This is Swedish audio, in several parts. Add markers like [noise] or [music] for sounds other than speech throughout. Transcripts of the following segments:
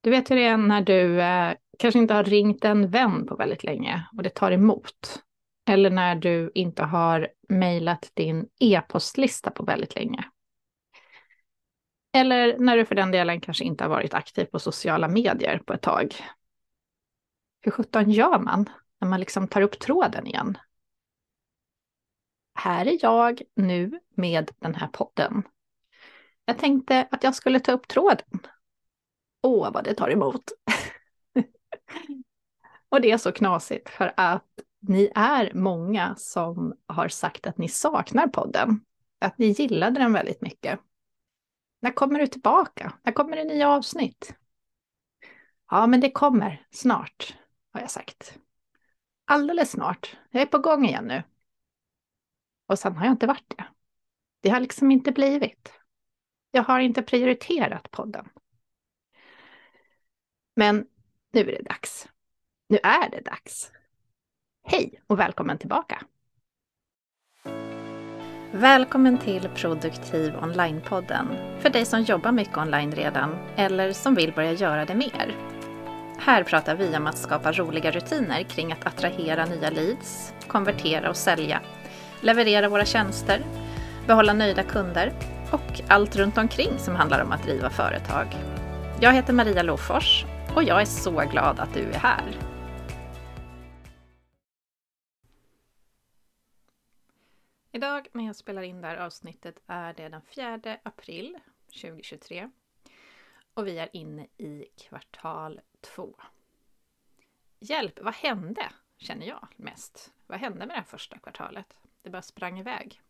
Du vet hur det är när du eh, kanske inte har ringt en vän på väldigt länge och det tar emot. Eller när du inte har mejlat din e-postlista på väldigt länge. Eller när du för den delen kanske inte har varit aktiv på sociala medier på ett tag. Hur sjutton gör man när man liksom tar upp tråden igen? Här är jag nu med den här podden. Jag tänkte att jag skulle ta upp tråden. Åh, vad det tar emot. [laughs] och det är så knasigt för att ni är många som har sagt att ni saknar podden. Att ni gillade den väldigt mycket. När kommer du tillbaka? När kommer det nya avsnitt? Ja, men det kommer snart, har jag sagt. Alldeles snart. Jag är på gång igen nu. Och sen har jag inte varit det. Det har liksom inte blivit. Jag har inte prioriterat podden. Men nu är det dags. Nu är det dags. Hej och välkommen tillbaka! Välkommen till Produktiv Online-podden för dig som jobbar mycket online redan eller som vill börja göra det mer. Här pratar vi om att skapa roliga rutiner kring att attrahera nya leads, konvertera och sälja, leverera våra tjänster, behålla nöjda kunder och allt runt omkring som handlar om att driva företag. Jag heter Maria Lofors och jag är så glad att du är här. Idag när jag spelar in det här avsnittet är det den 4 april 2023 och vi är inne i kvartal 2. Hjälp, vad hände? Känner jag mest. Vad hände med det här första kvartalet? Det bara sprang iväg.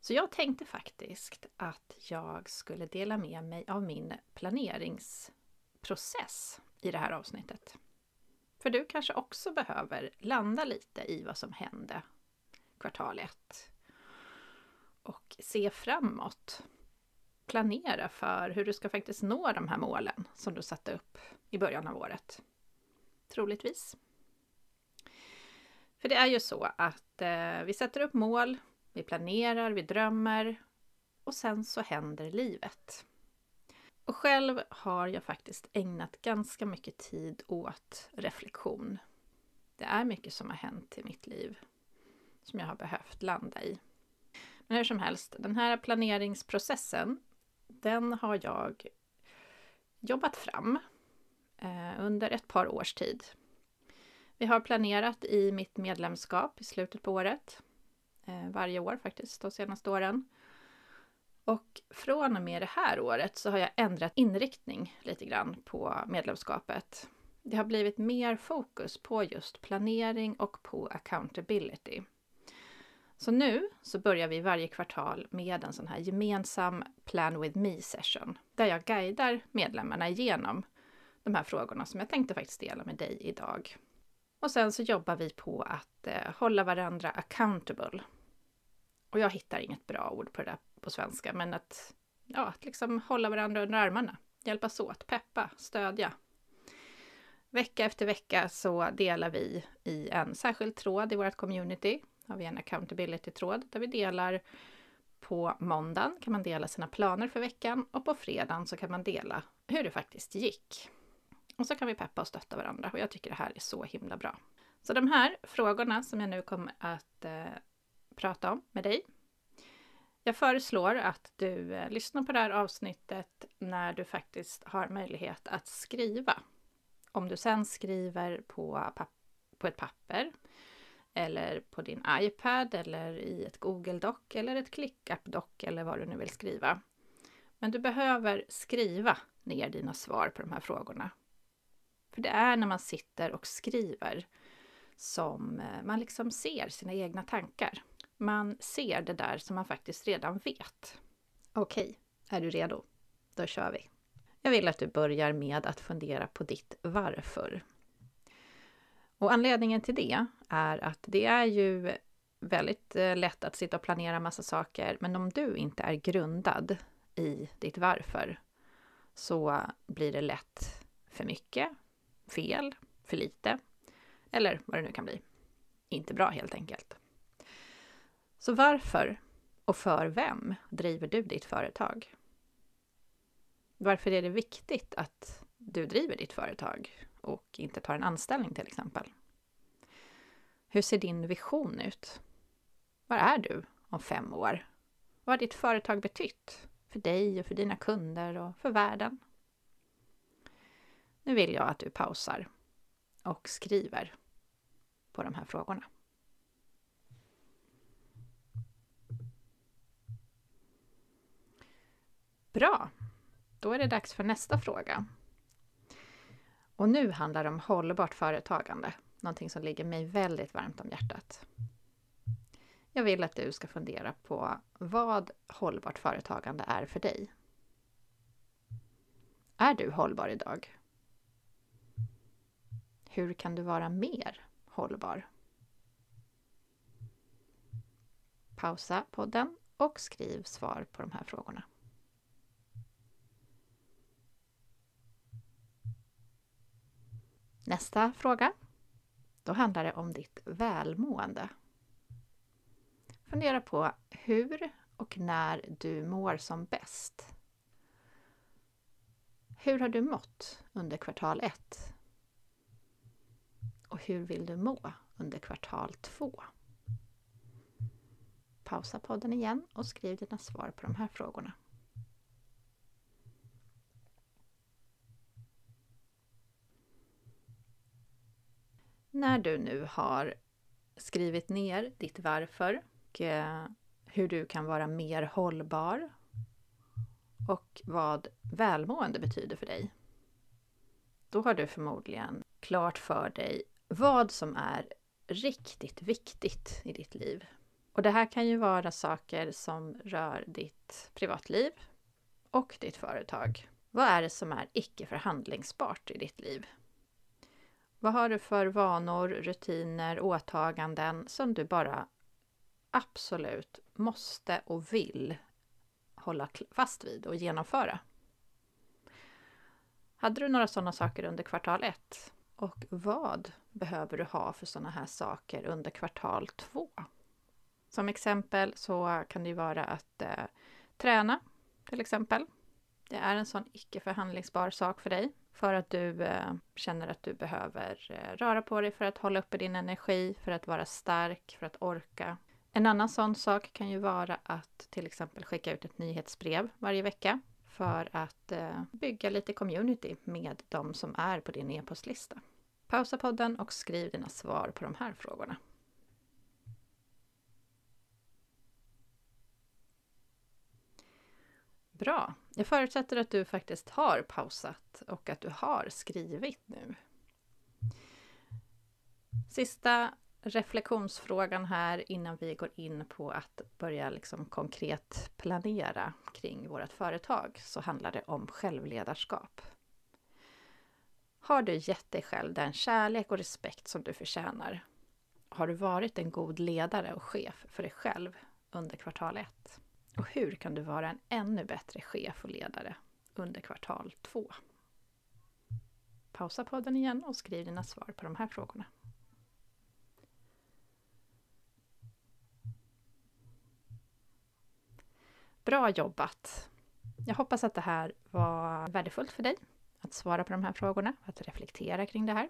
Så jag tänkte faktiskt att jag skulle dela med mig av min planerings process i det här avsnittet. För du kanske också behöver landa lite i vad som hände kvartal 1 och se framåt. Planera för hur du ska faktiskt nå de här målen som du satte upp i början av året. Troligtvis. För det är ju så att eh, vi sätter upp mål, vi planerar, vi drömmer och sen så händer livet. Och själv har jag faktiskt ägnat ganska mycket tid åt reflektion. Det är mycket som har hänt i mitt liv som jag har behövt landa i. Men hur som helst, den här planeringsprocessen, den har jag jobbat fram eh, under ett par års tid. Vi har planerat i mitt medlemskap i slutet på året. Eh, varje år faktiskt, de senaste åren. Och från och med det här året så har jag ändrat inriktning lite grann på medlemskapet. Det har blivit mer fokus på just planering och på accountability. Så nu så börjar vi varje kvartal med en sån här gemensam Plan with me session där jag guidar medlemmarna igenom de här frågorna som jag tänkte faktiskt dela med dig idag. Och sen så jobbar vi på att eh, hålla varandra accountable. Och jag hittar inget bra ord på det där på svenska, men att, ja, att liksom hålla varandra under armarna, hjälpas åt, peppa, stödja. Vecka efter vecka så delar vi i en särskild tråd i vårt community har vi en accountability-tråd där vi delar på måndagen kan man dela sina planer för veckan och på fredagen så kan man dela hur det faktiskt gick. Och så kan vi peppa och stötta varandra och jag tycker det här är så himla bra. Så de här frågorna som jag nu kommer att eh, prata om med dig. Jag föreslår att du eh, lyssnar på det här avsnittet när du faktiskt har möjlighet att skriva. Om du sen skriver på, på ett papper eller på din iPad eller i ett Google Doc eller ett ClickUp Doc eller vad du nu vill skriva. Men du behöver skriva ner dina svar på de här frågorna. För det är när man sitter och skriver som eh, man liksom ser sina egna tankar. Man ser det där som man faktiskt redan vet. Okej, är du redo? Då kör vi! Jag vill att du börjar med att fundera på ditt varför. Och anledningen till det är att det är ju väldigt eh, lätt att sitta och planera massa saker, men om du inte är grundad i ditt varför så blir det lätt för mycket, fel, för lite eller vad det nu kan bli. Inte bra helt enkelt. Så varför och för vem driver du ditt företag? Varför är det viktigt att du driver ditt företag och inte tar en anställning till exempel? Hur ser din vision ut? Var är du om fem år? Vad har ditt företag betytt för dig och för dina kunder och för världen? Nu vill jag att du pausar och skriver på de här frågorna. Bra! Då är det dags för nästa fråga. Och nu handlar det om hållbart företagande, någonting som ligger mig väldigt varmt om hjärtat. Jag vill att du ska fundera på vad hållbart företagande är för dig. Är du hållbar idag? Hur kan du vara mer hållbar? Pausa podden och skriv svar på de här frågorna. Nästa fråga. Då handlar det om ditt välmående. Fundera på hur och när du mår som bäst. Hur har du mått under kvartal 1? Och hur vill du må under kvartal 2? Pausa podden igen och skriv dina svar på de här frågorna. När du nu har skrivit ner ditt varför och eh, hur du kan vara mer hållbar och vad välmående betyder för dig. Då har du förmodligen klart för dig vad som är riktigt viktigt i ditt liv. Och det här kan ju vara saker som rör ditt privatliv och ditt företag. Vad är det som är icke förhandlingsbart i ditt liv? Vad har du för vanor, rutiner, åtaganden som du bara absolut måste och vill hålla fast vid och genomföra? Hade du några sådana saker under kvartal 1? Och vad behöver du ha för sådana här saker under kvartal 2? Som exempel så kan det ju vara att eh, träna till exempel. Det är en sån icke förhandlingsbar sak för dig för att du eh, känner att du behöver eh, röra på dig för att hålla uppe din energi, för att vara stark, för att orka. En annan sån sak kan ju vara att till exempel skicka ut ett nyhetsbrev varje vecka för att eh, bygga lite community med de som är på din e-postlista. Pausa podden och skriv dina svar på de här frågorna. Bra! Jag förutsätter att du faktiskt har pausat och att du har skrivit nu. Sista reflektionsfrågan här innan vi går in på att börja liksom konkret planera kring vårt företag så handlar det om självledarskap. Har du gett dig själv den kärlek och respekt som du förtjänar? Har du varit en god ledare och chef för dig själv under kvartal 1? Och hur kan du vara en ännu bättre chef och ledare under kvartal 2? Pausa podden igen och skriv dina svar på de här frågorna. Bra jobbat! Jag hoppas att det här var värdefullt för dig att svara på de här frågorna, att reflektera kring det här.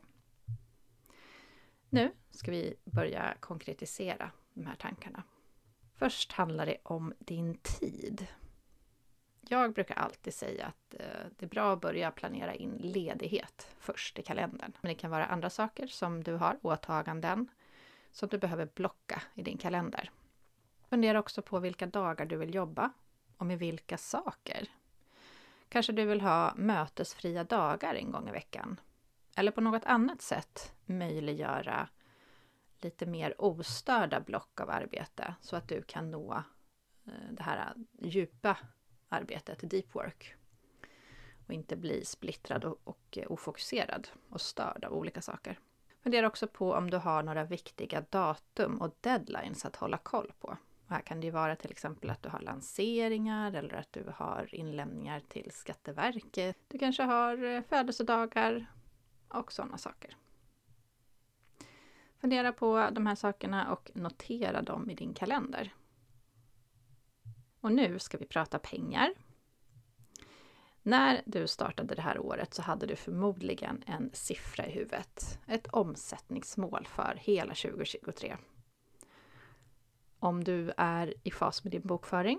Nu ska vi börja konkretisera de här tankarna. Först handlar det om din tid. Jag brukar alltid säga att eh, det är bra att börja planera in ledighet först i kalendern. Men det kan vara andra saker som du har, åtaganden, som du behöver blocka i din kalender. Fundera också på vilka dagar du vill jobba och med vilka saker. Kanske du vill ha mötesfria dagar en gång i veckan. Eller på något annat sätt möjliggöra lite mer ostörda block av arbete så att du kan nå eh, det här eh, djupa arbetet, deep work. Och inte bli splittrad och, och eh, ofokuserad och störd av olika saker. Fundera också på om du har några viktiga datum och deadlines att hålla koll på. Och här kan det ju vara till exempel att du har lanseringar eller att du har inlämningar till Skatteverket. Du kanske har födelsedagar och sådana saker. Fundera på de här sakerna och notera dem i din kalender. Och nu ska vi prata pengar. När du startade det här året så hade du förmodligen en siffra i huvudet. Ett omsättningsmål för hela 2023. Om du är i fas med din bokföring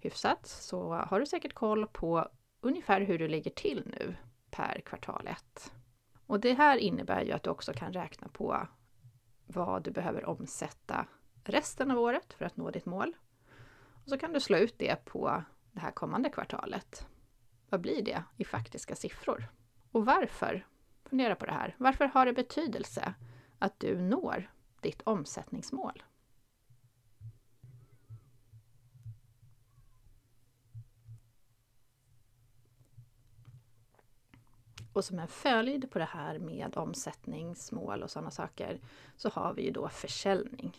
hyfsat så har du säkert koll på ungefär hur du ligger till nu per kvartal 1. Och det här innebär ju att du också kan räkna på vad du behöver omsätta resten av året för att nå ditt mål. Och så kan du slå ut det på det här kommande kvartalet. Vad blir det i faktiska siffror? Och varför? Fundera på det här. Varför har det betydelse att du når ditt omsättningsmål? Och som en följd på det här med omsättningsmål och sådana saker så har vi ju då försäljning.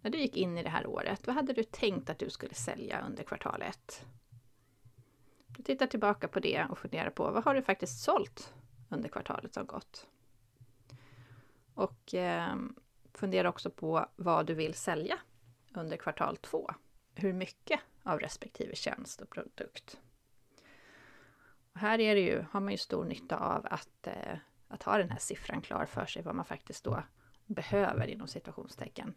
När du gick in i det här året, vad hade du tänkt att du skulle sälja under kvartalet? Du tittar tillbaka på det och funderar på vad har du faktiskt sålt under kvartalet som gått? Och eh, fundera också på vad du vill sälja under kvartal två. Hur mycket av respektive tjänst och produkt. Och här är det ju, har man ju stor nytta av att, eh, att ha den här siffran klar för sig, vad man faktiskt då behöver inom situationstecken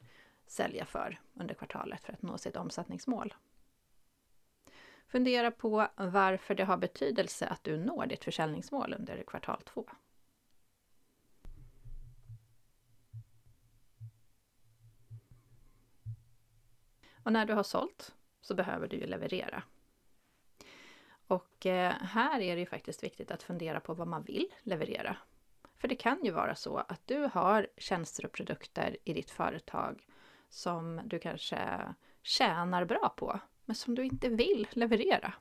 sälja för under kvartalet för att nå sitt omsättningsmål. Fundera på varför det har betydelse att du når ditt försäljningsmål under kvartal två. Och när du har sålt så behöver du ju leverera. Och eh, här är det ju faktiskt viktigt att fundera på vad man vill leverera. För det kan ju vara så att du har tjänster och produkter i ditt företag som du kanske tjänar bra på, men som du inte vill leverera.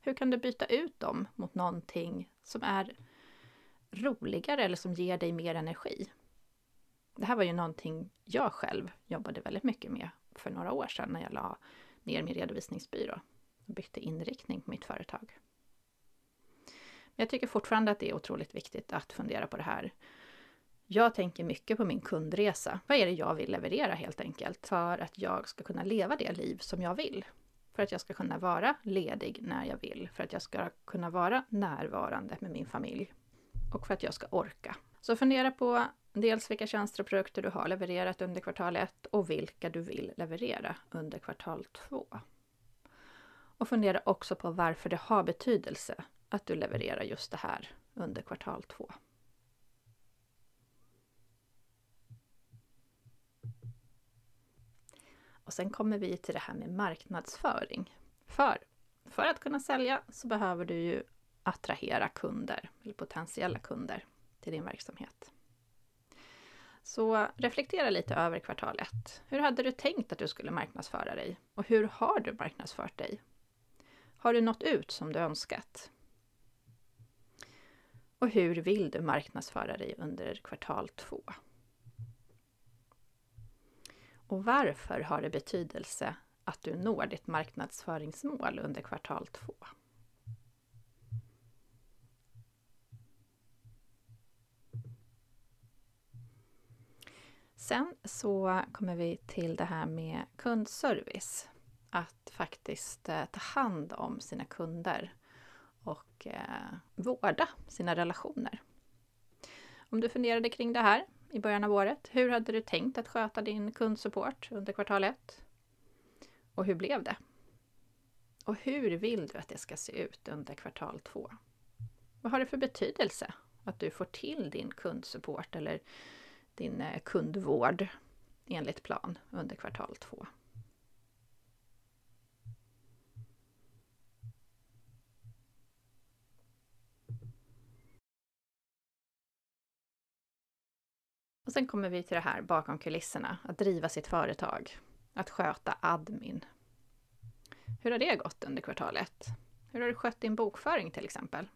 Hur kan du byta ut dem mot någonting som är roligare eller som ger dig mer energi? Det här var ju någonting jag själv jobbade väldigt mycket med för några år sedan när jag la ner min redovisningsbyrå bytte inriktning på mitt företag. Men jag tycker fortfarande att det är otroligt viktigt att fundera på det här. Jag tänker mycket på min kundresa. Vad är det jag vill leverera helt enkelt? För att jag ska kunna leva det liv som jag vill. För att jag ska kunna vara ledig när jag vill. För att jag ska kunna vara närvarande med min familj. Och för att jag ska orka. Så fundera på dels vilka tjänster och produkter du har levererat under kvartal 1 och vilka du vill leverera under kvartal 2. Och fundera också på varför det har betydelse att du levererar just det här under kvartal 2. Och sen kommer vi till det här med marknadsföring. För, för att kunna sälja så behöver du ju attrahera kunder, eller potentiella kunder, till din verksamhet. Så reflektera lite över kvartal 1. Hur hade du tänkt att du skulle marknadsföra dig? Och hur har du marknadsfört dig? Har du nått ut som du önskat? Och hur vill du marknadsföra dig under kvartal 2? Och varför har det betydelse att du når ditt marknadsföringsmål under kvartal 2? Sen så kommer vi till det här med kundservice. Att faktiskt eh, ta hand om sina kunder och eh, vårda sina relationer. Om du funderade kring det här i början av året, hur hade du tänkt att sköta din kundsupport under kvartal 1? Och hur blev det? Och hur vill du att det ska se ut under kvartal 2? Vad har det för betydelse att du får till din kundsupport eller din eh, kundvård enligt plan under kvartal 2? Och sen kommer vi till det här bakom kulisserna, att driva sitt företag, att sköta admin. Hur har det gått under kvartalet? Hur har du skött din bokföring till exempel?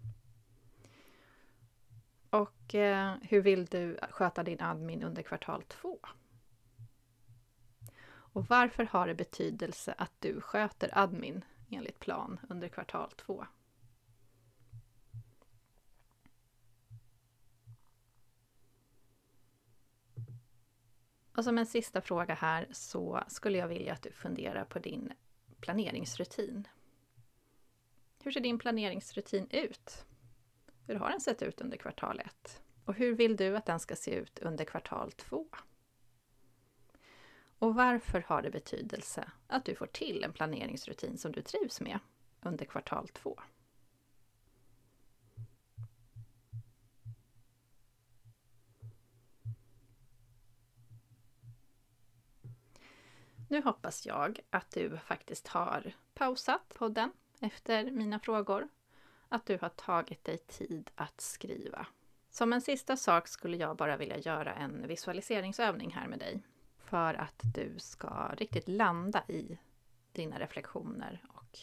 Och eh, hur vill du sköta din admin under kvartal två? Och varför har det betydelse att du sköter admin enligt plan under kvartal två? Och som en sista fråga här så skulle jag vilja att du funderar på din planeringsrutin. Hur ser din planeringsrutin ut? Hur har den sett ut under kvartal 1? Och hur vill du att den ska se ut under kvartal 2? Och varför har det betydelse att du får till en planeringsrutin som du trivs med under kvartal 2? Nu hoppas jag att du faktiskt har pausat podden efter mina frågor. Att du har tagit dig tid att skriva. Som en sista sak skulle jag bara vilja göra en visualiseringsövning här med dig. För att du ska riktigt landa i dina reflektioner och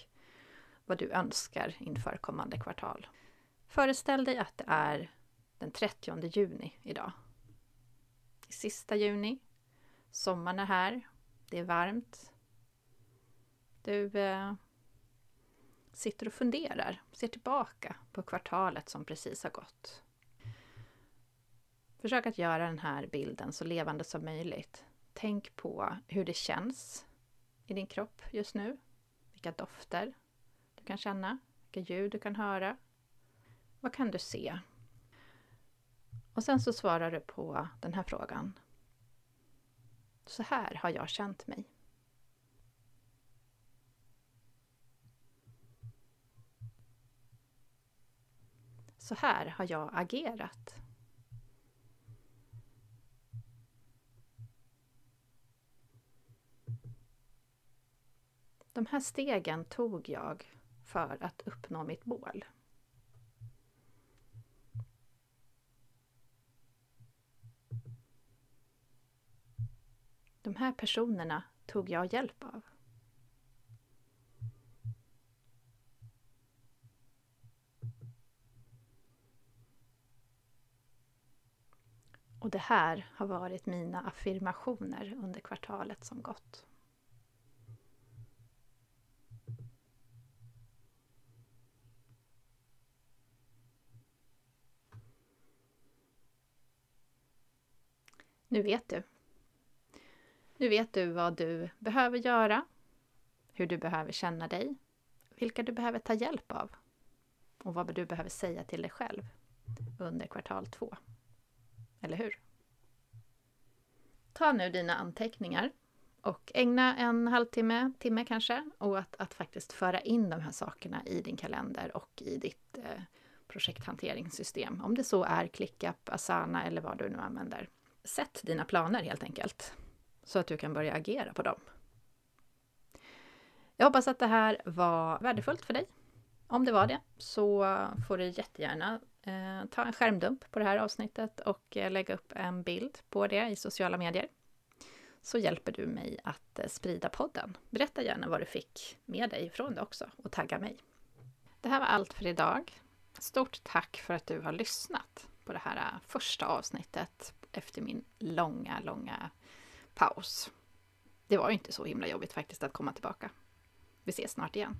vad du önskar inför kommande kvartal. Föreställ dig att det är den 30 juni idag. Sista juni. Sommaren är här det är varmt. Du eh, sitter och funderar, ser tillbaka på kvartalet som precis har gått. Försök att göra den här bilden så levande som möjligt. Tänk på hur det känns i din kropp just nu. Vilka dofter du kan känna, vilka ljud du kan höra. Vad kan du se? Och sen så svarar du på den här frågan. Så här har jag känt mig. Så här har jag agerat. De här stegen tog jag för att uppnå mitt mål. De här personerna tog jag hjälp av. Och det här har varit mina affirmationer under kvartalet som gått. Nu vet du nu vet du vad du behöver göra, hur du behöver känna dig, vilka du behöver ta hjälp av och vad du behöver säga till dig själv under kvartal två. Eller hur? Ta nu dina anteckningar och ägna en halvtimme, timme kanske, åt att faktiskt föra in de här sakerna i din kalender och i ditt eh, projekthanteringssystem. Om det så är ClickUp, Asana eller vad du nu använder. Sätt dina planer helt enkelt så att du kan börja agera på dem. Jag hoppas att det här var värdefullt för dig. Om det var det så får du jättegärna eh, ta en skärmdump på det här avsnittet och eh, lägga upp en bild på det i sociala medier. Så hjälper du mig att eh, sprida podden. Berätta gärna vad du fick med dig från det också och tagga mig. Det här var allt för idag. Stort tack för att du har lyssnat på det här eh, första avsnittet efter min långa, långa paus. Det var ju inte så himla jobbigt faktiskt att komma tillbaka. Vi ses snart igen.